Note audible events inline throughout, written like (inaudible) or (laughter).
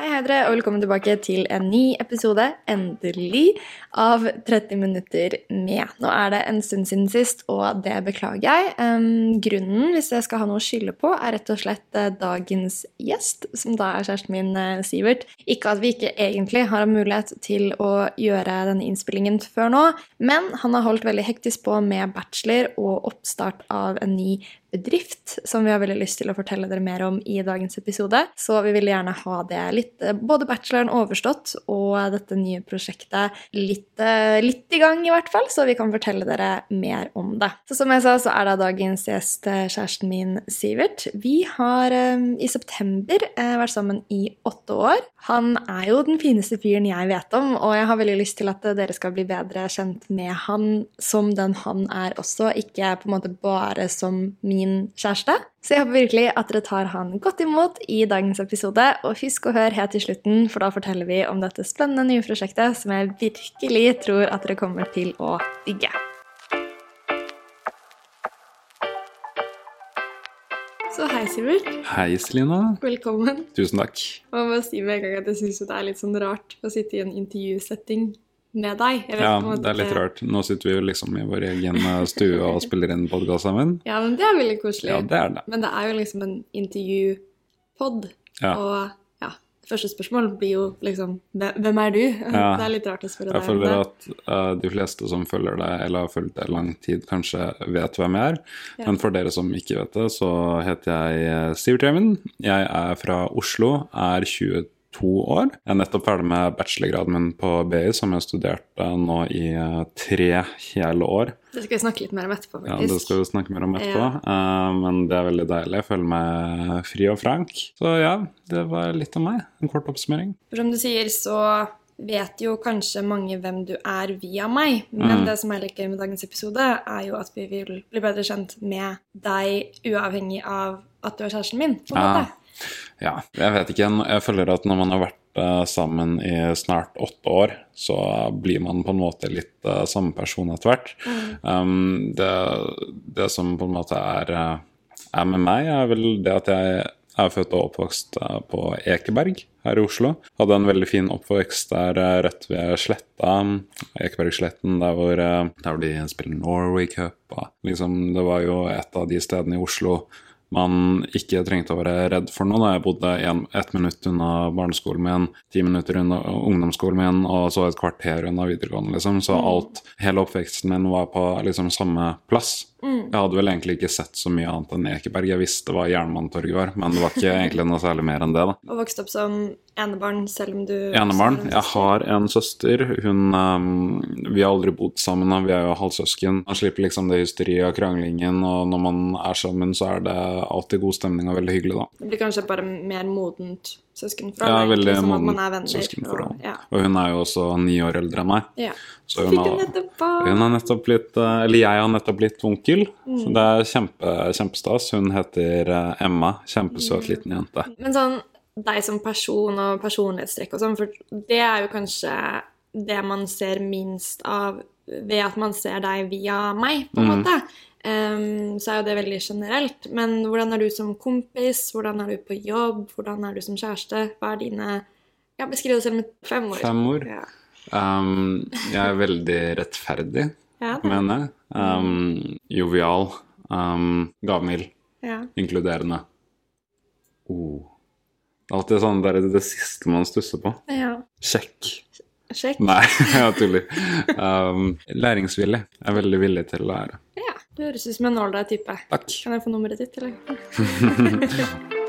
Hei, hei dere, og velkommen tilbake til en ny episode, endelig, av 30 minutter med. Nå er det en stund siden sist, og det beklager jeg. Um, grunnen, hvis jeg skal ha noe å skylde på, er rett og slett uh, dagens gjest, som da er kjæresten min, uh, Sivert. Ikke at vi ikke egentlig har mulighet til å gjøre denne innspillingen før nå, men han har holdt veldig hektisk på med bachelor og oppstart av en ny bedrift som vi har veldig lyst til å fortelle dere mer om i dagens episode. Så vi vil gjerne ha det litt, eh, både bacheloren overstått og dette nye prosjektet litt, eh, litt, i gang, i hvert fall, så vi kan fortelle dere mer om det. Så som jeg sa, så er da dagens gjest eh, kjæresten min Sivert. Vi har i september vært sammen i åtte år. Han er jo den fineste fyren jeg vet om, og jeg har veldig lyst til at dere skal bli bedre kjent med han som den han er også, ikke på en måte bare som min min kjæreste. Så jeg håper virkelig at dere tar han godt imot i dagens episode. Og husk å høre helt til slutten, for da forteller vi om dette spennende nye prosjektet som jeg virkelig tror at dere kommer til å digge. Så hei, Sivert. Hei, Selina. Velkommen. Tusen takk. Jeg må si med en gang at jeg syns det er litt sånn rart å sitte i en intervjusetting med deg. ja, det er litt rart. Nå sitter vi jo liksom i vår egen eh, stue og spiller inn podkast sammen. Ja, men det er veldig koselig. Ja, det er det. Men det er jo liksom en intervjupod. Ja. Og ja, første spørsmål blir jo liksom Hvem er du? (laughs) Ja. Det er litt rart å spørre deg. Jeg føler at uh, de fleste som følger deg, eller har fulgt deg lang tid, kanskje vet hvem jeg er. Ja. Men for dere som ikke vet det, så heter jeg Siv Sivert Remen. Jeg er fra Oslo, er 22 to år. Jeg er nettopp ferdig med bachelorgraden min på BI, som jeg studerte nå i eh, tre hele år. Det skal vi snakke litt mer om etterpå, faktisk. Ja, det skal vi snakke mer om etterpå. Ja. Uh, men det er veldig deilig. Jeg føler meg fri og frank. Så ja, det var litt av meg. En kort oppsummering. For som du sier, så vet jo kanskje mange hvem du er via meg, men mm. det som er litt gøy med dagens episode, er jo at vi vil bli bedre kjent med deg uavhengig av at du er kjæresten min. på en ja. måte. Ja, jeg vet ikke. Jeg føler at når man har vært uh, sammen i snart åtte år, så blir man på en måte litt uh, samme person etter hvert. Mm. Um, det, det, som på en måte er, uh, er, med meg, er vel det at jeg er født og oppvokst på Ekeberg her i Oslo. Hadde en veldig fin oppvekst der rett ved Sletta, Ekebergsletten, der hvor, der hvor de spiller Norway Cup. Liksom, det var jo et av de stedene i Oslo man ikke trengte å være redd for noe. Da jeg bodde en, ett minutt unna barneskolen min, ti minutter unna ungdomsskolen min, og så et kvarter unna videregående, liksom. Så mm. alt, hele oppveksten min var på liksom samme plass. Mm. Jeg hadde vel egentlig ikke sett så mye annet enn Ekeberg. Jeg visste hva Jernbanetorget var, men det var ikke (laughs) egentlig noe særlig mer enn det. da. Og vokste opp som enebarn, selv om du Enebarn. Jeg har en søster. Hun um, Vi har aldri bodd sammen, vi er jo halvsøsken. Man slipper liksom det hysteriet og kranglingen, og når man er sammen, så er det alltid god stemning og veldig hyggelig, da. Det blir kanskje bare mer modent søskenforhold? Ja, veldig liksom, modent søskenforhold. Og, ja. og hun er jo også ni år eldre enn meg. Ja. Så hun har, hun har, nettopp blitt eh, Eller jeg har nettopp blitt onkel, mm. så det er kjempe, kjempestas. Hun heter eh, Emma. Kjempesøt mm. liten jente. Men sånn deg som person og personlighetstrekk og sånn, for det er jo kanskje det man ser minst av ved at man ser deg via meg, på en mm. måte. Um, så er jo det veldig generelt. Men hvordan er du som kompis? Hvordan er du på jobb? Hvordan er du som kjæreste? Hva er dine Ja, beskriv deg selv med fem ord. Fem ord? Ja. Um, jeg er veldig rettferdig, ja, mener jeg. Um, jovial. Um, gavmild. Ja. Inkluderende. Oh. Det er alltid sånn det er det siste man stusser på. Ja. Kjekk. Sjekk. Nei, (laughs) jeg tuller. Um, læringsvillig. Jeg er veldig villig til å lære. Ja, du høres ut som en ålreit type. Takk. Kan jeg få nummeret ditt, eller? (laughs)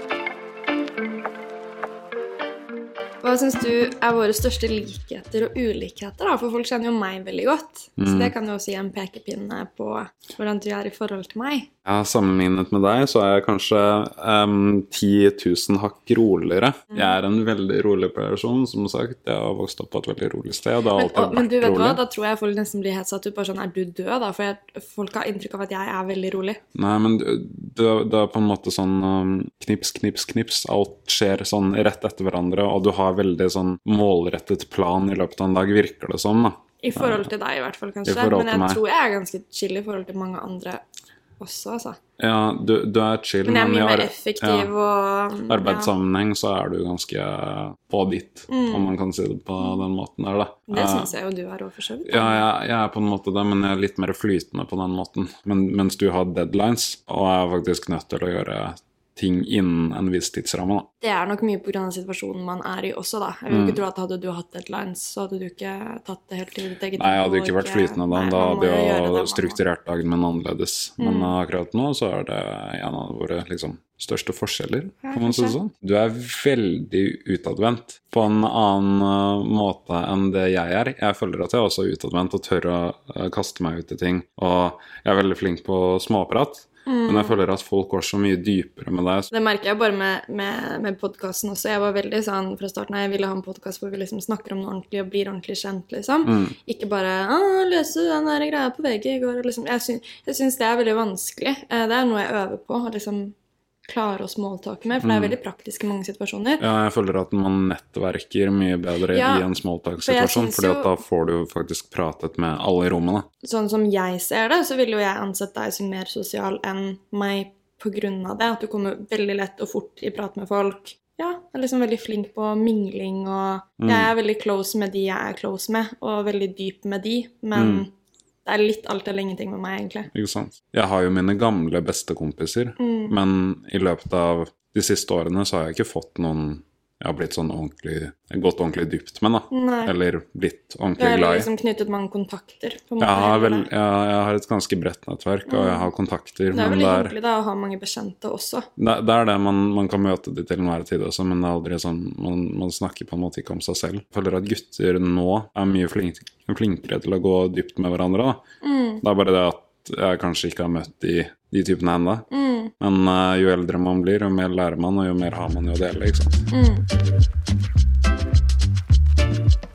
Hva syns du er våre største likheter og ulikheter? da? For folk kjenner jo meg veldig godt. Mm. Så det kan jo også gi en pekepinne på hvordan du er i forhold til meg. Ja, Sammenlignet med deg så er jeg kanskje um, 10 000 hakk roligere. Mm. Jeg er en veldig rolig person, som sagt. Jeg har vokst opp på et veldig rolig sted. Det har men, men du vet rolig. hva, da tror jeg folk nesten blir helt satt ut. Bare sånn, er du død, da? For jeg, folk har inntrykk av at jeg er veldig rolig. Nei, men det, det er på en måte sånn um, knips, knips, knips. Alt skjer sånn rett etter hverandre, og du har veldig sånn målrettet plan i løpet av en dag, virker det som. da. I forhold til deg, i hvert fall, kanskje. Men jeg tror jeg er ganske chill i forhold til mange andre også, altså. Ja, du, du er chill, Men jeg er mye mer effektiv og ja. arbeidssammenheng så er du ganske på ditt, om man kan si det på den måten der, da. Mm. Det Eh, syns jeg jo du er òg, for så vidt. Ja, jeg, jeg er på en måte det, men jeg er litt mer flytende på den måten. Men, mens du har deadlines, og er faktisk nødt til å gjøre ting innen en viss tidsramme, da. Det er nok mye pga. situasjonen man er i også, da. Jeg vil ikke ikke tro at hadde du hatt deadlines, så hadde du ikke tatt det helt til ditt eget Mm. Nei, jeg hadde ikke vært flytende da. Nei, Da hadde det jeg. Mm. strukturert dagen min annerledes. Men akkurat nå så er det en av våre liksom, største forskjeller, kan man si det sånn. Du er veldig utadvendt på en annen uh, måte enn det jeg er. Jeg føler at jeg også er utadvendt og tør å uh, kaste meg ut i ting. Og jeg er veldig flink på småprat. Men Mm. jeg føler at folk går så mye dypere med deg. Det merker jeg bare med, med, med podkasten også. Jeg var veldig sånn fra starten av, jeg ville ha en podkast hvor vi liksom snakker om noe ordentlig og blir ordentlig kjent, liksom. Mm. Ikke bare 'Å, lese den der greia på VG i går'. Liksom. Jeg, syns, jeg syns det er veldig vanskelig. Eh, Det er noe jeg øver på. Liksom klare å smalltalke med, for det er veldig praktisk i mange situasjoner. Ja, jeg føler at man nettverker mye bedre Ja, i en smalltalk-situasjon, for da får du faktisk pratet med alle i rommet. Sånn som jeg ser det, så ville jo jeg ansett deg som mer sosial enn meg av det. At du kommer veldig lett og fort i prat med folk. Ja, jeg er liksom veldig flink på mingling, og jeg er veldig close med de jeg er close med, og veldig dyp med de, men det er litt alt eller ingenting med meg, egentlig. Ikke sant? Jeg har jo mine gamle bestekompiser, Mm. men i løpet av de siste årene så har jeg ikke fått noen jeg har blitt sånn ordentlig gått ordentlig dypt med, da. Nei. Eller blitt ordentlig glad i. Du har liksom knyttet mange kontakter. på en måte. Jeg har, vel, Det jeg, jeg har et ganske bredt nettverk, og jeg har kontakter. er Men veldig det er, hyggelig da å ha mange bekjente også. det, det er det man, man kan møte de til enhver tid også, men det er aldri sånn man, man snakker på en måte ikke om seg selv. Jeg føler at gutter nå er mye flink, flinkere til å gå dypt med hverandre. Da. Mm. Det er bare det at jeg kanskje ikke har møtt de, de typene ennå. Mm. Men uh, jo eldre man blir, jo mer lærer man, og jo mer har man jo å dele. ikke sant? Mm.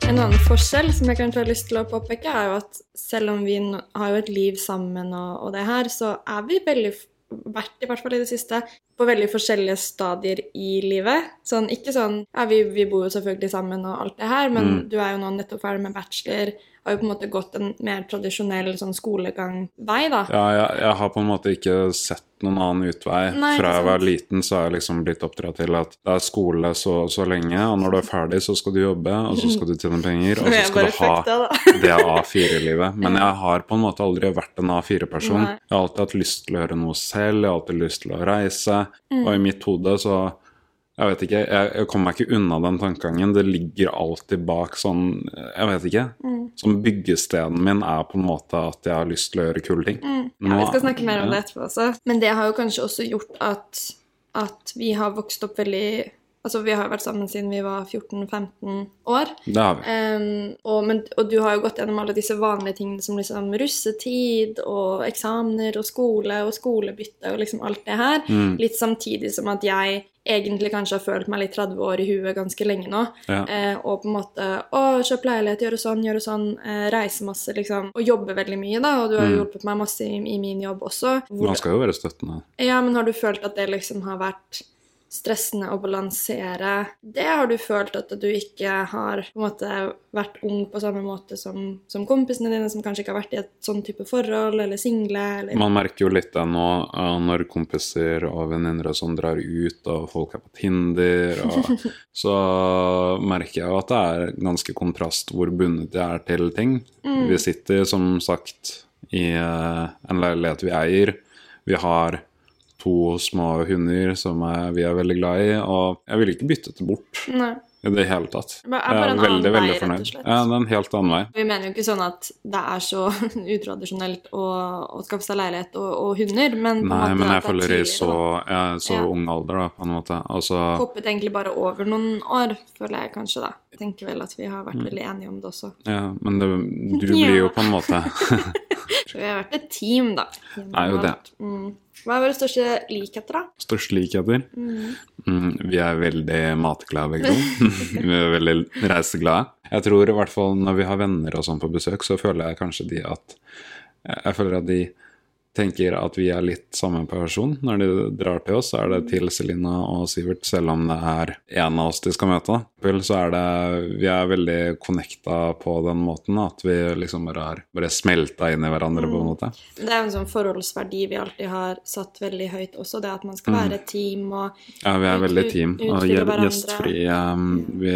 En annen forskjell som jeg kanskje har lyst til å påpeke, er jo at selv om vi har jo et liv sammen og, og det her, så er vi veldig vært, i hvert fall i det siste, på veldig forskjellige stadier i livet. Sånn, ikke sånn Ja, vi, vi bor jo selvfølgelig sammen og alt det her, men du er jo nå nettopp ferdig med bachelor, har jo på en måte gått en mer tradisjonell sånn skolegangvei, da. Ja, jeg, jeg har på en måte ikke sett noen annen utvei. Nei, Fra jeg var liten så har jeg liksom blitt oppdratt til at det er skole så så lenge, og når du er ferdig, så skal du jobbe, og så skal du tjene penger, og så (laughs) skal du ha. Det A4-livet. Men jeg har på en måte aldri vært en A4-person. Jeg har alltid hatt lyst til å gjøre noe selv, jeg har alltid lyst til å reise, Mm. og i mitt hode så jeg vet ikke, jeg, jeg kommer meg ikke unna den tankegangen. Det ligger alltid bak sånn Jeg vet ikke. Mm. Som byggestenen min er på en måte at jeg har lyst til å gjøre kule ting. Ja, vi skal snakke mer om det etterpå også. Men det har jo kanskje også gjort at, at vi har vokst opp veldig Altså, vi har jo vært sammen siden vi var 14-15 år. Det har vi. Um, og, men, og du har jo gått gjennom alle disse vanlige tingene som liksom russetid og eksamener og skole og skolebytte og liksom alt det her. Mm. Litt samtidig som at jeg egentlig kanskje har følt meg litt 30 år i huet ganske lenge nå. Ja. Eh, og på en måte å, kjøp leilighet, gjøre sånn, gjøre sånn, eh, reise masse, liksom. Og jobbe veldig mye, da. Og du har Mm. hjulpet meg masse i, i min jobb også. Hvor, Man skal jo være støttende. ja, men har du følt at det liksom har vært stressende å balansere det? Har du følt at du ikke har måte vært ung på samme måte som, som kompisene dine, som kanskje ikke har vært i et sånn type forhold, eller single, eller Man merker jo litt det nå eh, når kompiser og venninner og sånn drar ut, og folk er på Tinder, og (laughs) så merker jeg jo at det er ganske kontrast hvor bundet jeg er til ting. Mm. Vi sitter som sagt i eh, en leilighet vi eier. Vi har to små hunder som jeg, vi er veldig glad i, og jeg ville ikke byttet det bort Nei. i det hele tatt. Det er Jeg bare er en veldig, vei, veldig og fornøyd. Ja, det er en helt annen vei. Vi mener jo ikke sånn at det er så (laughs) utradisjonelt å, å skaffe seg leilighet og, og hunder, men Nei, men jeg er føler i så, jeg, så Ja. ung alder, da, på en måte. Altså, Hoppet egentlig bare over noen år, føler jeg kanskje, da. Jeg tenker vel at vi har Mm. vært veldig enige om det også. ja, men det, du (laughs) blir jo på en måte (laughs) vi har vært et team, da. Det Er jo det. Mm. Hva er våre største likheter, da? største likheter. Mm, vi er veldig matglade begge to. (laughs) vi er veldig reiseglade. Jeg tror i hvert fall når vi har venner og sånn på besøk, så føler jeg kanskje de at Jeg føler at de tenker at vi er litt samme person. Når de drar til oss, så er det til Selina og Sivert, selv om det er én av oss de skal møte. Så er det Vi er veldig connecta på den måten at vi liksom bare har bare smelta inn i hverandre, på en måte. Det er jo en sånn forholdsverdi vi alltid har satt veldig høyt også, det at man skal være et team og Ja, vi er veldig team. Og utfylle gjestfri. um, Vi,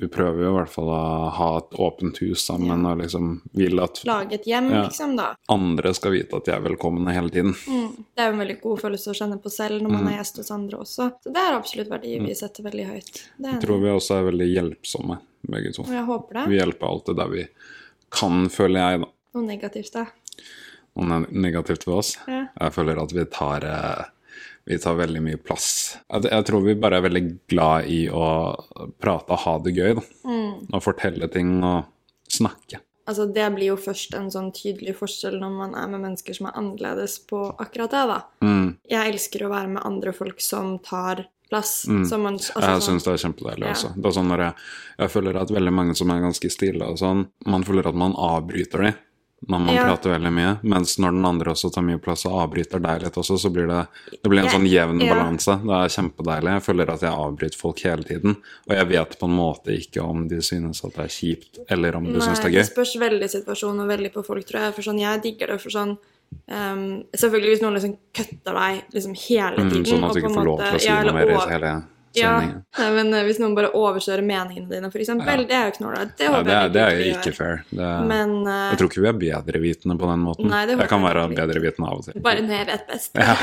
vi prøver jo i hvert fall å ha et åpent hus sammen og liksom vil at lage et hjem, Ja. liksom, da. andre skal vite at de er velkomne hele tiden. Mm. Det er jo en veldig god følelse å kjenne på selv når man er gjest hos andre også. Så det er absolutt verdier vi setter veldig høyt. Det er Jeg tror vi også er veldig hjelpsomme, begge to. Jeg håper det. Vi hjelper alltid der vi kan, føler jeg, da. Noe negativt, da. Noe negativt ved oss. Ja. Jeg føler at vi tar eh, vi tar veldig mye plass. Jeg, jeg tror vi bare er veldig glad i å prate og ha det gøy. Da. Mm. Og fortelle ting og snakke. Altså, det blir jo først en sånn tydelig forskjell når man er med mennesker som er annerledes på akkurat det, da. Mm. Jeg elsker å være med andre folk som tar plass. Mm. Man, altså, Jeg sånn, syns det er kjempedeilig Ja. også. Det er sånn når jeg, jeg føler at veldig mange som er ganske stille og sånn, man føler at man avbryter dem når man Ja. prater veldig mye, mens når den andre også tar mye plass og avbryter deg litt også, så blir det, det blir en Ja, sånn jevn ja. balanse. Det er kjempedeilig. Jeg føler at jeg avbryter folk hele tiden, og jeg vet på en måte ikke om de synes at det er kjipt, eller om de synes det er gøy. Nei, det spørs veldig situasjon og veldig på folk, tror jeg. For sånn, jeg digger det for sånn ehm, Selvfølgelig hvis noen liksom kutter deg liksom hele Mm, tiden sånn at du på ikke får lov til å si noe mer i over- Ja, nei, men eh, hvis noen bare overkjører meningene dine, eksempel, Ja. det er jo knålete. Det Ja, det, er, det er jo ikke fair. Det, Men uh, jeg tror ikke vi er bedrevitende på den måten. Nei, det jeg kan være bedrevitende av og til. bare når jeg vet best. Ja.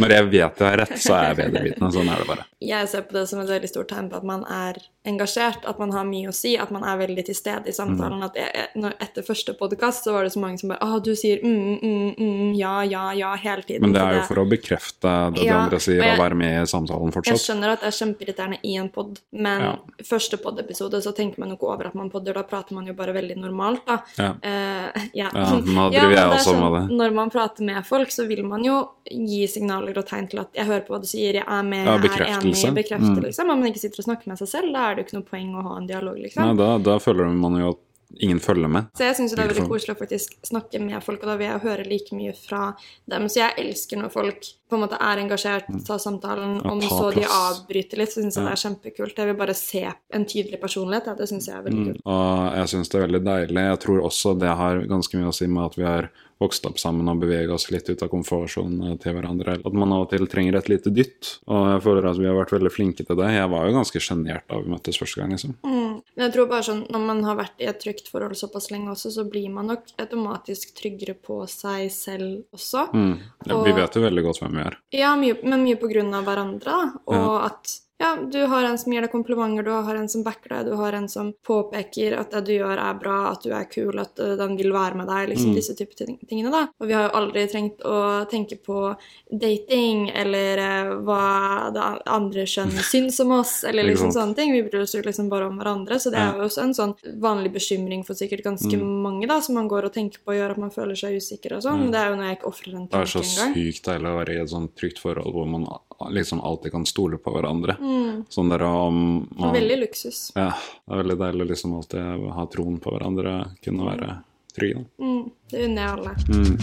Når jeg vet jeg har rett, så er jeg bedrevitende. Sånn er det bare. (laughs) Jeg ser på det som et veldig stort tegn på at man er engasjert, at man har mye å si, at man er veldig til stede i samtalen. Mm. At jeg, når, etter første podkast så var det så mange som bare Å, du sier mm, mm, mm, ja, ja, ja hele tiden. Men det er jo for å bekrefte det de andre sier, og være med i samtalen Jeg fortsatt. skjønner at jeg er kjempeirriterende i en pod, men Ja. første pod-episode så tenker man jo ikke over at man podder, da prater man jo bare veldig normalt, da. Ja. uh, ja. Ja, nå (laughs) driver men jeg også sånn, med det. Når man prater med folk, så vil man jo gi signaler og tegn til at 'jeg hører på hva du sier, jeg er med, jeg er enig', bekreftelse. Mm. liksom. Om man ikke sitter og snakker med seg selv, da er det jo ikke noe poeng å ha en dialog, Nei, liksom. da, da føler man jo at ingen følger med. Så jeg syns det er veldig koselig å faktisk snakke med folk, og da vil jeg høre like mye fra dem. Så jeg elsker når folk på en måte er engasjert, tar samtalen. Ja, Om ta så de avbryter litt, så syns jeg Ja. det er kjempekult. Jeg vil bare se en tydelig personlighet. Ja, det syns jeg er veldig Mm. kult. Og jeg syns det er veldig deilig. Jeg tror også det har ganske mye å si med at vi har vokst opp sammen og beveget oss litt ut av komfortsonen til hverandre. At man av og til trenger et lite dytt. Og jeg føler at vi har vært veldig flinke til det. Jeg var jo ganske sjenert da vi møttes første gang, liksom. Mm. Men jeg tror bare sånn, når man har vært i et trygt forhold såpass lenge også, så blir man nok automatisk tryggere på seg selv også. Mm. Ja, vi vet jo veldig godt hvem vi er. Ja, mye, men mye på grunn av hverandre. Og Ja. at ja, du har en som gir deg komplimenter, du har en som backer deg, du har en som påpeker at det du gjør er bra, at du er kul, at uh, den vil være med deg, liksom Mm. disse type tingene. da. Og vi har jo aldri trengt å tenke på dating eller eh, hva det andre kjønn (laughs) syns om oss, eller liksom sånne ting. Vi bryr oss jo liksom bare om hverandre, så det er jo også en sånn vanlig bekymring for sikkert ganske Mm. mange, da, som man går og tenker på og gjør at man føler seg usikker og sånn. Mm. Det er jo når jeg ikke ofrer en Det er så sykt deilig å være i et sånt trygt forhold hvor man liksom alltid kan stole på hverandre. Mm. Sånn der om man, Veldig luksus. Ja, det er veldig deilig å liksom alltid ha troen på hverandre, kunne være trygg. Mm, det unner jeg alle. Mm.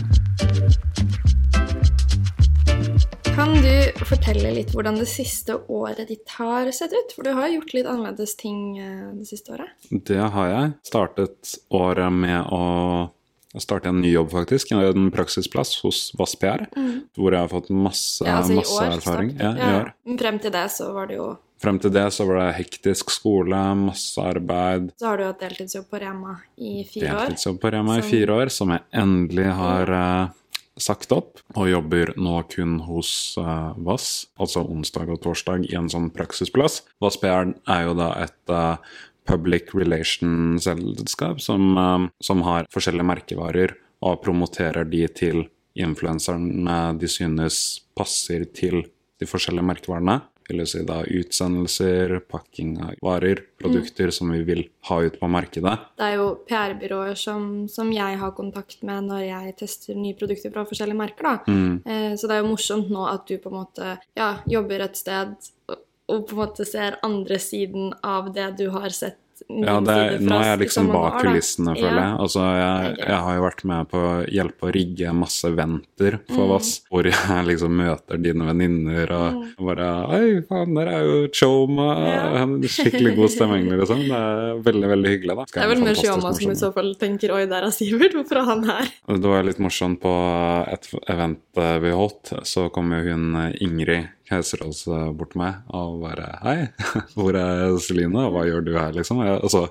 Kan du fortelle litt hvordan det siste året ditt har sett ut? For du har gjort litt annerledes ting eh, det siste året. Det har jeg. Startet året med å starte en ny jobb, faktisk. En praksisplass hos Vass PR. Hvor jeg har fått masse, Ja, altså masse år. erfaring. Ja, ja. Frem til det så var det jo Frem til det så var det hektisk skole, masse arbeid. Så har du hatt deltidsjobb på Rema i fire år. Deltidsjobb på Rema i fire år, som jeg endelig har uh, sagt opp. Og jobber nå kun hos uh, Vass, altså onsdag og torsdag i en sånn praksisplass. Vass PR er jo da et eh, public relations-selskap som, eh, som har forskjellige merkevarer og promoterer de til influenserne de synes passer til de forskjellige merkevarene. Vil si da utsendelser, pakking av varer, produkter som vi vil ha ut på markedet. Det er jo PR-byråer som, som jeg har kontakt med når jeg tester nye produkter fra forskjellige merker. da. Mm. Eh, Så det er jo morsomt nå at du på en måte ja, jobber et sted og, på en måte ser andre siden av det du har sett min Ja, det nå er jeg liksom bak kulissene, føler jeg. Altså, jeg, jeg har jo vært med på å hjelpe å rigge masse venter for Mm. Voss, hvor jeg liksom møter dine venninner og Mm. bare Oi, faen, der er jo Choma! Ja. skikkelig god stemning, liksom. Det er veldig, veldig hyggelig, da. Det er vel mer Choma som i så fall tenker 'oi, der er Sivert', hvorfor er han her? Det var litt morsomt på et event vi holdt, så kom jo hun eh, Ingrid Keiserås oss bort til meg og bare Hei, (laughs) hvor er Celine, hva gjør du her, liksom? Jeg, altså,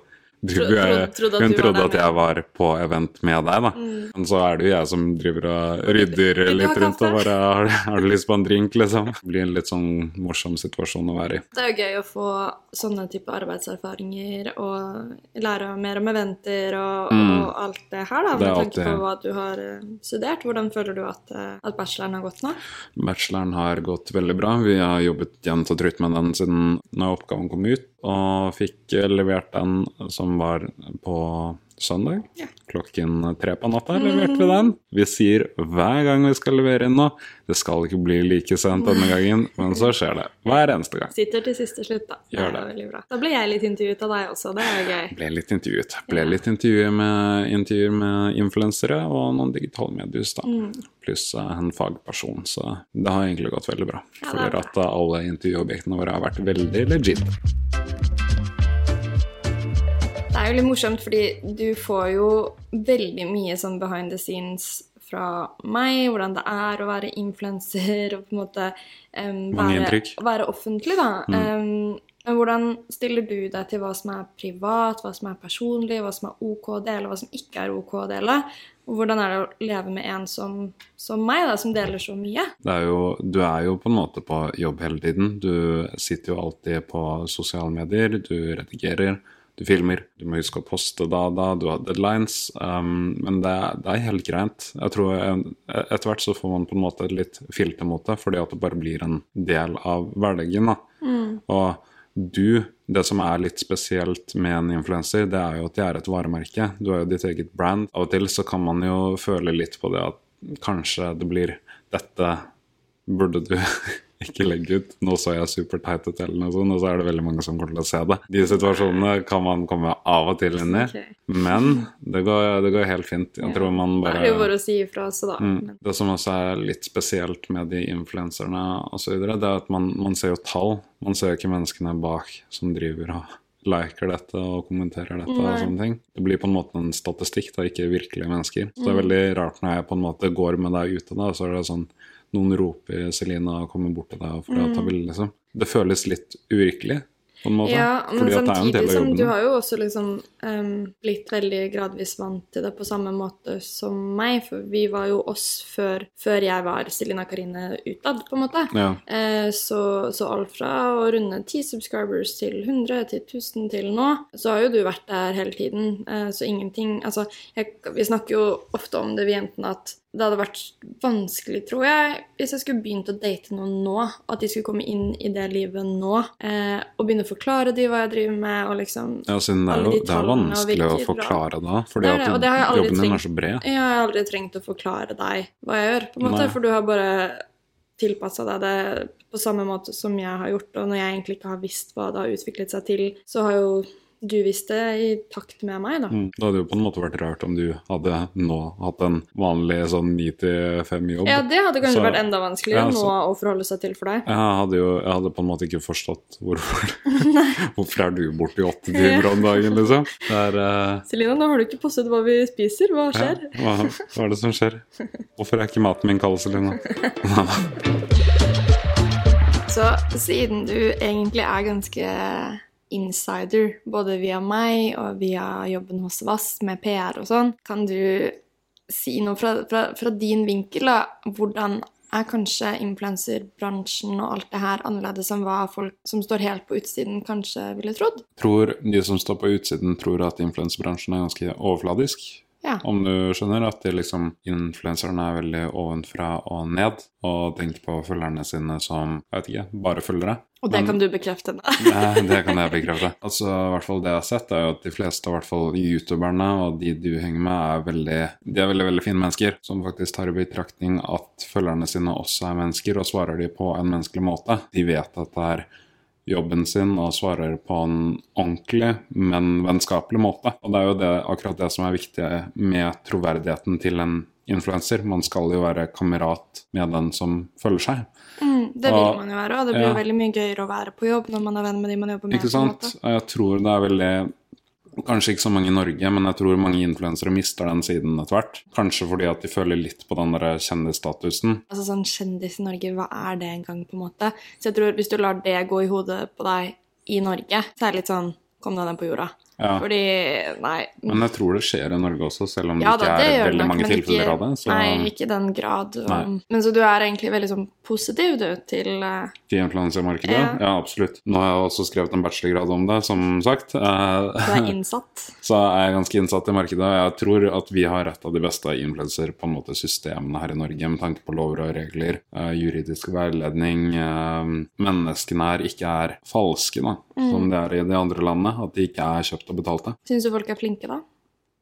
Tro- du er, trodde- hun trodde at jeg var på event med deg, da. Mm. Men så er det jo jeg som driver og rydder litt rundt og bare har, har du lyst på en drink, liksom? Det blir en litt sånn morsom situasjon å være i. Det er jo gøy å få sånne type arbeidserfaringer og lære mer om eventer og, Mm. og alt det her, da, med tanke på hva du har eh, studert. Hvordan føler du at, eh, at bacheloren har gått nå? Bacheloren har gått veldig bra. Vi har jobbet jevnt og trutt med den siden når oppgaven kom ut, og fikk levert den som var på søndag. Ja. Klokken tre på natta leverte vi den. Vi sier hver gang vi skal levere inn noe, det skal ikke bli like sent denne gangen, men så skjer det hver eneste gang. Sitter til siste slutt, da. Gjør det. det. bra. Da ble jeg litt intervjuet av deg også, det er gøy. Ble litt intervjuet. Ble litt intervjuer med, intervjuer med influensere og noen digitale mediehus, da. Mm. Pluss eh, en fagperson, så det har egentlig gått veldig bra. Ja, er Føler at eh, alle intervjuobjektene våre har vært veldig legit. Er jo litt morsomt, fordi du får jo veldig mye sånn behind the scenes fra meg, hvordan det er å være influenser og på en måte um, være. Mm. være offentlig, da. Em, men hvordan stiller du deg til hva som er privat, hva som er personlig, hva som er OK å dele, hva som ikke er OK å dele? Og hvordan er det å leve med en som, som meg, da, som deler så mye? Det er jo, du er jo på en måte på jobb hele tiden. Du sitter jo alltid på sosiale medier, du redigerer, du filmer. Du må huske å poste da og da, du har deadlines. Um, men det, det er helt greit. Jeg tror Etter hvert så får man på en måte et litt filter mot det, fordi at det bare blir en del av hverdagen. da. Og du, det som er litt spesielt med en influenser, det er jo at de er et varemerke. Du er jo ditt eget brand. Av og til så kan man jo føle litt på det at kanskje det blir dette burde du ikke legge ut. Nå så jeg superteit ut, eller noe sånt, og så er det veldig mange som kommer til å se det. De situasjonene kan man komme av og til inn i, men det går, det går helt fint. Jeg tror man bare Det er jo bare å si ifra også, da. Mm. Det som også er litt spesielt med de influenserne osv., det er at man, man ser jo tall. Man ser jo ikke menneskene bak som driver og liker dette og kommenterer dette. og sånne ting. Det blir på en måte en statistikk, da, ikke virkelige mennesker. Så det er veldig rart når jeg på en måte går med deg ute, da, så er det sånn noen roper Selina og kommer bort til deg for å ta bilde, liksom. Det føles litt uvirkelig, på en måte. Ja, men samtidig som du har jo også liksom um, blitt veldig gradvis vant til det på samme måte som meg, for vi var jo oss før, før jeg var Selina Karine utad, på en måte. Ja. Uh, så, så alt fra å runde 10 subscribers til 100 til 1000 til nå, så har jo du vært der hele tiden. Uh, så ingenting Altså, jeg, vi snakker jo ofte om det, vi jentene, at det hadde vært vanskelig, tror jeg, hvis jeg skulle begynt å date noen nå, at de skulle komme inn i det livet nå, eh, og begynne å forklare de hva jeg driver med, og liksom Ja, siden det er jo de det er vanskelig å bra. forklare da, fordi Det det, at jobben din er så bred. Jeg har aldri trengt å forklare deg hva jeg gjør, på en måte, Nei. for du har bare tilpassa deg det på samme måte som jeg har gjort, og når jeg egentlig ikke har visst hva det har utviklet seg til, så har jo du visste, i takt med meg, da. Mm. Det hadde jo på en måte vært rart om du hadde nå hatt en vanlig sånn 9-5-jobb. Ja, det hadde kanskje Så- vært enda vanskeligere Ja, så- nå å forholde seg til for deg. Jeg hadde jo jeg hadde på en måte ikke forstått hvorfor (laughs) (laughs) Hvorfor er du borte i åtte timer om dagen, liksom? Det uh... eh, nå har du ikke postet hva vi spiser. Hva ja, skjer? hva, hva er det som skjer? Hvorfor er ikke maten min kald, Selina? (laughs) Så siden du egentlig er ganske insider, både via meg og via jobben hos Vass med PR og sånn, kan du si noe fra, fra, fra din vinkel, da? Hvordan er kanskje influenserbransjen og alt det her annerledes enn hva folk som står helt på utsiden, kanskje ville trodd? Tror de som står på utsiden, tror at influenserbransjen er ganske overfladisk? Ja. Om du skjønner at de liksom, influenserne er veldig ovenfra og ned, og tenker på følgerne sine som jeg vet ikke, bare følgere. Og det Men- kan du bekrefte. Da. (laughs) Nei, det kan jeg bekrefte. Altså, i hvert fall Det jeg har sett, er jo at de fleste, i hvert fall youtuberne og de du henger med, er veldig De er veldig veldig fine mennesker, som faktisk tar i betraktning at følgerne sine også er mennesker, og svarer de på en menneskelig måte. De vet at det er jobben sin og svarer på en ordentlig, men vennskapelig måte. Og det er jo det, akkurat det som er viktig med troverdigheten til en influenser. Man skal jo være kamerat med den som følger seg. Mm, det vil Og- man jo være, og det blir ja. veldig mye gøyere å være på jobb når man er venn med de man jobber med. Ikke sant? Jeg tror det er veldig Kanskje ikke så mange i Norge, men jeg tror mange influensere mister den siden etter hvert. Kanskje fordi at de føler litt på den der kjendisstatusen. Altså sånn Kjendis i Norge, hva er det engang, på en måte? Så jeg tror hvis du lar det gå i hodet på deg i Norge, så er det litt sånn Kom deg ned på jorda. Ja. Fordi Nei. Men jeg tror det skjer i Norge også, selv om det ikke da, det er veldig nok, mange tilfeller ikke, av det. Så Nei, ikke i den grad. Nei. Um, men så du er egentlig veldig sånn positiv, du, til uh... influensermarkedet, Ja. ja. absolutt. Nå har jeg også skrevet en bachelorgrad om det, som sagt. Uh... Du er (laughs) innsatt. Så jeg er ganske innsatt i markedet, og jeg tror at vi har et av de beste influenser på en måte systemene her i Norge med tanke på lover og regler, uh, juridisk veiledning. uh, menneskene her ikke er falske, da, som de er i de andre landene. At de ikke er kjøpt og det. Syns du folk er flinke, da?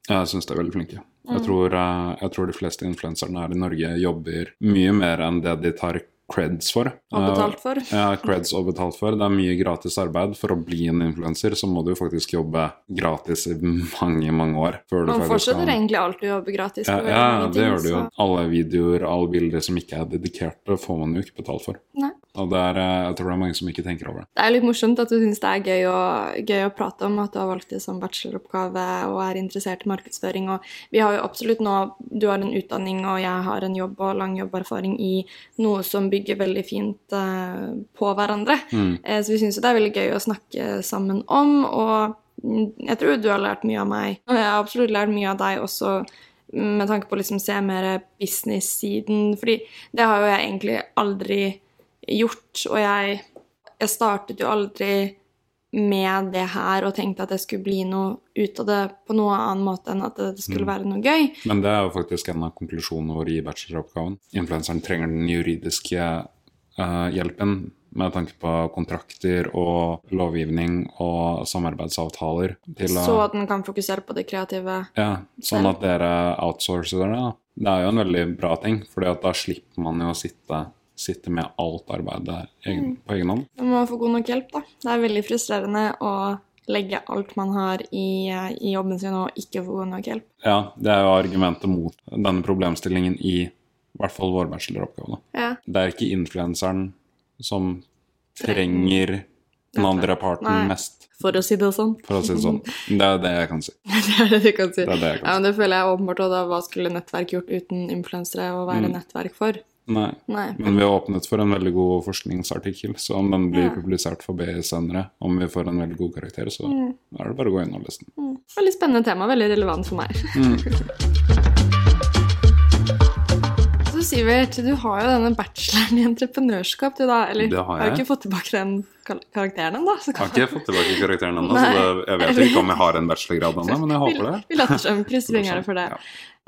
Jeg syns de er veldig flinke. Jeg, tror, eh, jeg tror de fleste influenserne her i Norge jobber mye mer enn det de tar creds for. Og Eh, betalt for? (laughs) Ja, creds og betalt for. Det er mye gratis arbeid. For å bli en influenser så må du faktisk jobbe gratis i mange, mange år. Før Man fortsetter kan- egentlig alltid å jobbe gratis. Ja, ja, det ting, gjør du jo. så- Alle videoer, alle bilder som ikke er dedikerte, får man jo ikke betalt for. Nei. Og er, eh, jeg tror det er mange som ikke tenker over det. Det er litt morsomt at du syns det er gøy å, gøy å prate om at du har valgt det som bacheloroppgave og er interessert i markedsføring. Og vi har jo absolutt nå Du har en utdanning, og jeg har en jobb og lang jobberfaring i noe som bygger veldig fint uh, på hverandre. Mm. Uh, så vi syns jo det er veldig gøy å snakke sammen om. Og mm, jeg tror du har lært mye av meg, og jeg har absolutt lært mye av deg også. mm, Med tanke på å liksom se mer business-siden. Fordi det har jo jeg egentlig aldri gjort. Og jeg, jeg startet jo aldri med det her og tenkte at det skulle bli noe ut av det på noe annen måte enn at det skulle være noe gøy. Men det er jo faktisk en av konklusjonene våre i bacheloroppgaven. Influenseren trenger den juridiske uh, hjelpen med tanke på kontrakter og lovgivning og samarbeidsavtaler. Til Så at den kan fokusere på det kreative. ja, sånn at dere outsourcer det. Da. Det er jo en veldig bra ting, for da slipper man jo å sitte, sitte med alt arbeidet egen, på egen hånd. Man må få god nok hjelp, da. Det er veldig frustrerende å legge alt man har i, i jobben sin og ikke få god nok hjelp. Ja, det er jo argumentet mot denne problemstillingen i i hvert fall vår bacheloroppgave. Ja. Det er ikke influenseren som trenger den andre parten Nei. mest, For å si det sånn. for å si det sånn. (laughs) Det er det jeg kan si. det er det du kan si. Det er det jeg kan Ja, men det føler jeg åpenbart også, da. Hva skulle nettverk gjort uten influensere å være Mm. nettverk for? Nei. Nei. Men vi har åpnet for en veldig god forskningsartikkel, så om den blir Ja. publisert for BI senere, om vi får en veldig god karakter, så Mm. er det bare å gå inn og lese den. Mm. Veldig spennende tema, veldig relevant for meg. Mm. (laughs) Sivert, du har jo denne bacheloren i entreprenørskap, du da. Eller Det har du jeg. ikke fått tilbake den karakteren ennå? Kan... Har ikke fått tilbake karakteren ennå, så det, jeg vet ikke om jeg har en bachelorgrad ennå, men jeg håper det. vi later som. Krysser fingrene for det. Ja.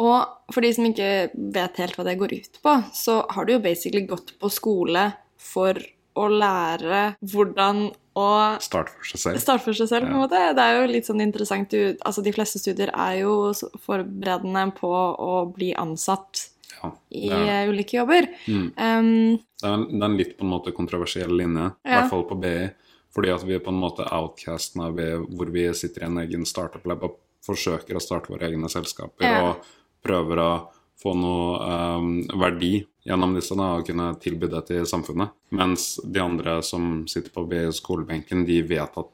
Og for de som ikke vet helt hva det går ut på, så har du jo basically gått på skole for å lære hvordan å Start for seg selv. starte for seg selv, på en måte. Det er jo litt sånn interessant. Du, altså, de fleste studier er jo forberedende på å bli ansatt Ja, i eh, ulike jobber. Mm. Um, Det er, en, det er en litt på en måte kontroversiell linje, i Ja. hvert fall på BI. Fordi at vi er på en måte outcastene ved hvor vi sitter i en egen startup-lab og forsøker å starte våre egne selskaper Ja. og prøver å få noe um, verdi gjennom disse da, og kunne tilby det til samfunnet. Mens de andre som sitter på BI-skolebenken, de vet at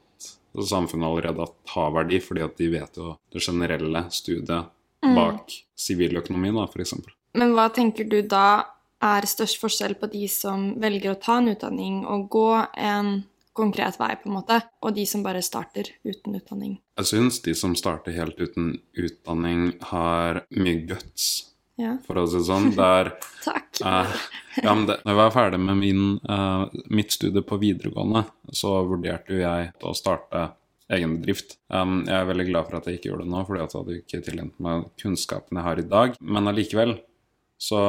samfunnet allerede har verdi, fordi at de vet jo det generelle studiet Mm. bak siviløkonomi, da, f.eks. men hva tenker du da er størst forskjell på de som velger å ta en utdanning og gå en konkret vei, på en måte, og de som bare starter uten utdanning? Jeg syns de som starter helt uten utdanning, har mye guts, Ja, for å si det sånn. Det er (laughs) takk. eh, ja, men det, når jeg var ferdig med min, eh, mitt studie på videregående, så vurderte jo jeg å starte egen bedrift. Um, jeg er veldig glad for at jeg ikke gjorde det nå, fordi at jeg hadde ikke tilegnet meg kunnskapen jeg har i dag. Men allikevel, så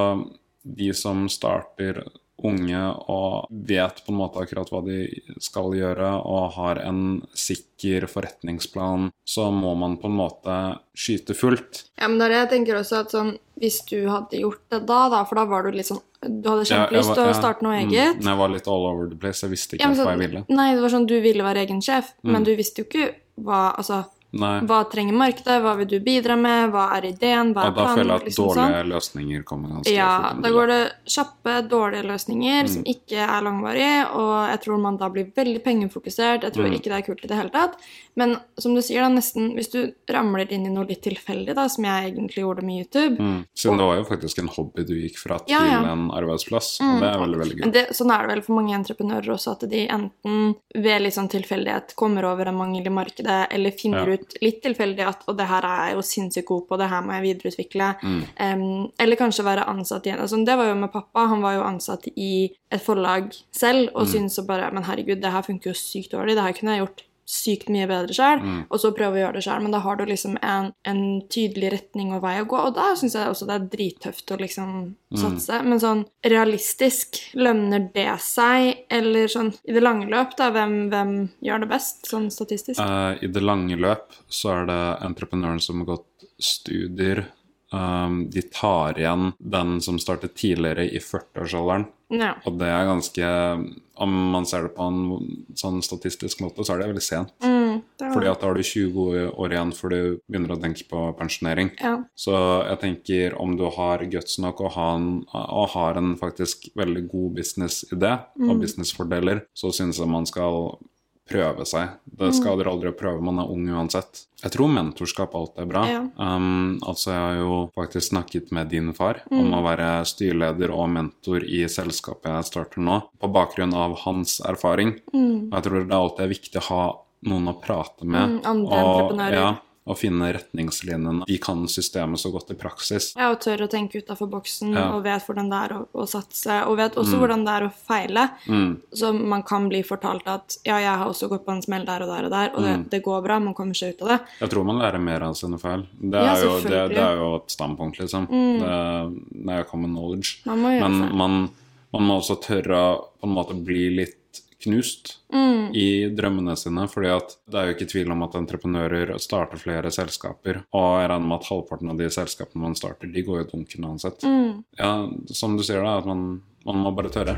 de som starter unge og vet på en måte akkurat hva de skal gjøre, og har en sikker forretningsplan, så må man på en måte skyte fullt. Ja, men er det jeg tenker også at sånn, Hvis du hadde gjort det da, da, for da var du litt sånn du hadde kjempelyst til å starte noe mm, eget. Mm, jeg var litt all over the place, jeg visste ikke Ja, så, hva jeg ville. Nei, det var sånn du ville være egen sjef, Mm. men du visste jo ikke hva Altså, Nei. hva trenger markedet, hva vil du bidra med, hva er ideen, hva er planen? Og da planen? føler jeg at liksom dårlige sånn. løsninger kommer ganske Ja, da går det kjappe, dårlige løsninger Mm. som ikke er langvarige, og jeg tror man da blir veldig pengefokusert. Jeg tror Mm. ikke det er kult i det hele tatt. Men som du sier, da, nesten hvis du ramler inn i noe litt tilfeldig, da, som jeg egentlig gjorde med YouTube Mm. Siden det var jo faktisk en hobby du gikk fra til Ja, ja. en arbeidsplass, Mm. og det er veldig, veldig gøy. det, sånn er det vel for mange entreprenører også, at de enten ved litt sånn tilfeldighet kommer over en mangel i markedet, eller finner Ja. ut litt tilfeldig at og det her er jeg jo sinnssykt god på, det her må jeg videreutvikle. Mm. Um, eller kanskje være ansatt i en altså, Det var jo med pappa. Han var jo ansatt i et forlag selv og Mm. syntes så bare Men herregud, det her funker jo sykt dårlig. Det her kunne jeg gjort sykt mye bedre sjøl. Mm. Og så prøve å gjøre det sjøl. Men da har du liksom en, en tydelig retning og vei å gå. Og da syns jeg også det er drittøft å liksom Mm. satse. Men sånn realistisk, lønner det seg? Eller sånn i det lange løp, da, hvem, hvem gjør det best, sånn statistisk? Uh, I det lange løp så er det entreprenøren som har gått studier. Um, de tar igjen den som startet tidligere i 40-årsalderen. Ja. Og det er ganske Om man ser det på en sånn statistisk måte, så er det veldig sent. Mm, det Fordi at da har du 20 år igjen før du begynner å tenke på pensjonering. ja. Så jeg tenker om du har guts nok og har en, og har en faktisk veldig god businessidé Mm. og businessfordeler, så syns jeg man skal prøve seg. Mm. Det skader aldri å prøve, man er ung uansett. Jeg tror mentorskap alltid er bra. Ja. Um, altså Jeg har jo faktisk snakket med din far Mm. om å være styreleder og mentor i selskapet jeg starter nå, på bakgrunn av hans erfaring. Mm. Jeg tror det alltid er viktig å ha noen å prate med. Mm, andre og, entreprenører. ja, og finne retningslinjene. Vi kan systemet så godt i praksis. Ja, og tør å tenke utafor boksen Ja. og vet hvordan det er å, å satse. Og vet også Mm. hvordan det er å feile. Mm, Så man kan bli fortalt at ja, jeg har også gått på en smell der og der og der, og det, Mm. det går bra, man kommer seg ut av det. jeg tror man lærer mer av sine feil. Det Ja, er, jo, det, det er jo et standpunkt, liksom. Mm. Det, det er common knowledge. Man Men man, man må også tørre å på en måte bli litt knust Mm. i drømmene sine. fordi at det er jo ikke tvil om at entreprenører starter flere selskaper. Og jeg regner med at halvparten av de selskapene man starter, de går jo dunken uansett. Mm. Ja, som du sier da, at man, man må bare tørre.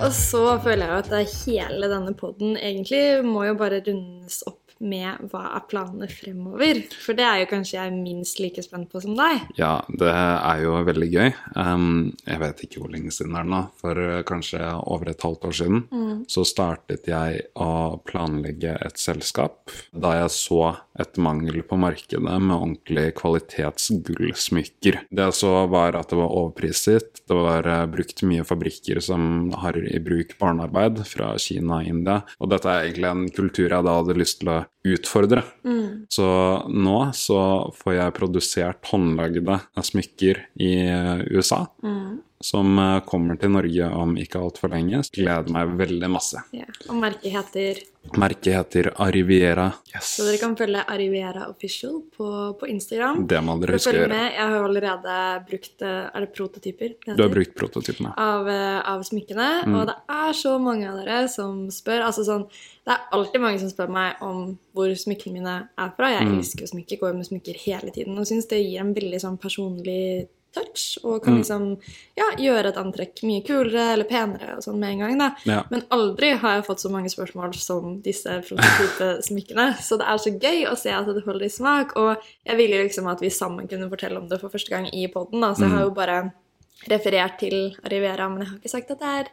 Og så føler jeg jo at hele denne poden egentlig må jo bare rundes opp med hva er planene fremover. For det er jo kanskje jeg minst like spent på som deg. Ja, det er jo veldig gøy. Um, jeg vet ikke hvor lenge siden det er nå. For uh, kanskje over et halvt år siden så startet jeg å planlegge et selskap da jeg så et mangel på markedet med ordentlig kvalitetsgullsmykker. Det jeg så var at det var overpriset. Det var uh, brukt mye fabrikker som har i bruk barnearbeid fra Kina og India. Og dette er egentlig en kultur jeg da hadde lyst til å utfordre. Så nå så får jeg produsert håndlagde smykker i USA. USA. Som eh, kommer til Norge om ikke altfor lenge. Gleder meg veldig masse. Ja. Og merket heter Merket heter Arriviera. Yes. Så dere kan følge Arriviera Official på, på Instagram. Det må dere huske å gjøre. med. Jeg har allerede brukt eh, Er det prototyper? det Du har brukt prototypene. av, eh, av smykkene. Mm. Og det er så mange av dere som spør altså sånn, Det er alltid mange som spør meg om hvor smykkene mine er fra. Jeg Mm. elsker jo smykker, går med smykker hele tiden og syns det gir en veldig sånn personlig touch. Og kan Mm. liksom ja, gjøre et antrekk mye kulere eller penere og sånn med en gang. da. Ja. Men aldri har jeg fått så mange spørsmål som disse prototype-smykkene. (laughs) Så det er så gøy å se at det holder i smak. Og jeg ville liksom at vi sammen kunne fortelle om det for første gang i poden. Så jeg har jo bare referert til Arrivera, men jeg har ikke sagt at det er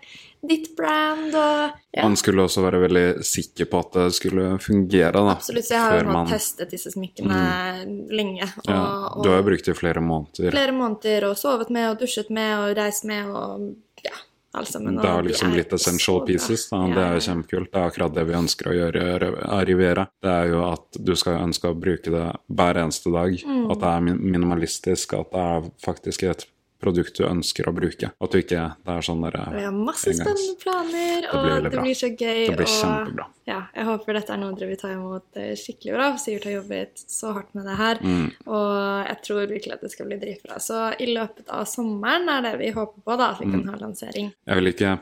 ditt brand. og ja. Man skulle også være veldig sikker på at det skulle fungere. da. Absolutt, så jeg har jo man- Mm. testet disse smykkene lenge. Og, ja, Du har jo brukt det i flere måneder. flere måneder og sovet med og dusjet med og reist med og ja, alt sammen. Det de liksom er blitt essential pieces. Da. Ja, Det er jo kjempekult. Det er akkurat det vi ønsker å gjøre Arrivera. Det er jo at du skal ønske å bruke det hver eneste dag. Mm. At det er minimalistisk. At det er faktisk et produkt du ønsker å bruke. At du ikke Det er sånn derre Vi har masse spennende planer, og og blir, det blir så gøy. Det blir og kjempebra. ja, jeg håper dette er noe dere vil ta imot eh, skikkelig bra. Sivert har jobbet så hardt med det her, Mm. og jeg tror virkelig at det skal bli dritbra. Så i løpet av sommeren er det vi håper på, da, at vi Mm. kan ha lansering. Jeg vil ikke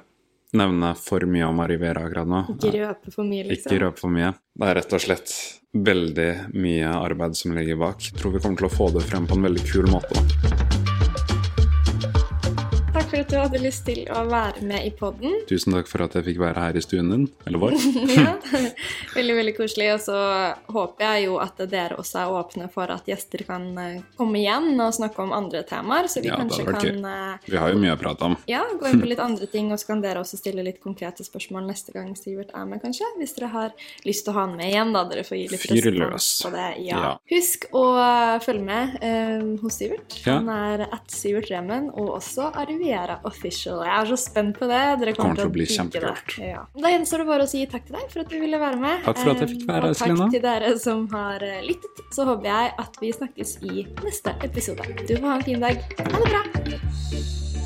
nevne for mye om Arrivera akkurat nå. Ikke røpe for mye, liksom. Ikke røpe for mye. Det er rett og slett veldig mye arbeid som ligger bak. Jeg tror vi kommer til å få det frem på en veldig kul måte. da. For at du hadde lyst til å være med i podden. Tusen takk for at jeg fikk være her i stuen din. Eller vår. (laughs) ja. Veldig, veldig koselig. Og så håper jeg jo at dere også er åpne for at gjester kan eh, komme igjen og snakke om andre temaer. Så vi Ja, kanskje kan eh, Vi har jo mye å prate om. ja, gå inn på (laughs) litt andre ting, og så kan dere også stille litt konkrete spørsmål neste gang Sivert er med, kanskje. Hvis dere har lyst til å ha han med igjen, da. Dere får gi litt respons på det. Ja. Ja. Husk å følge med eh, hos Sivert. Han er at Sivert Remen, og også Arriviera Official. Jeg er så spent på det. Dere Kommer kommer, til å bli kjempekult. Ja. Da gjenstår det bare å si takk til deg for at du ville være med. Takk for at jeg fikk være her, Og takk Selina. til dere som har eh, lyttet. Så håper jeg at vi snakkes i neste episode. Du får ha en fin dag. Ha det bra!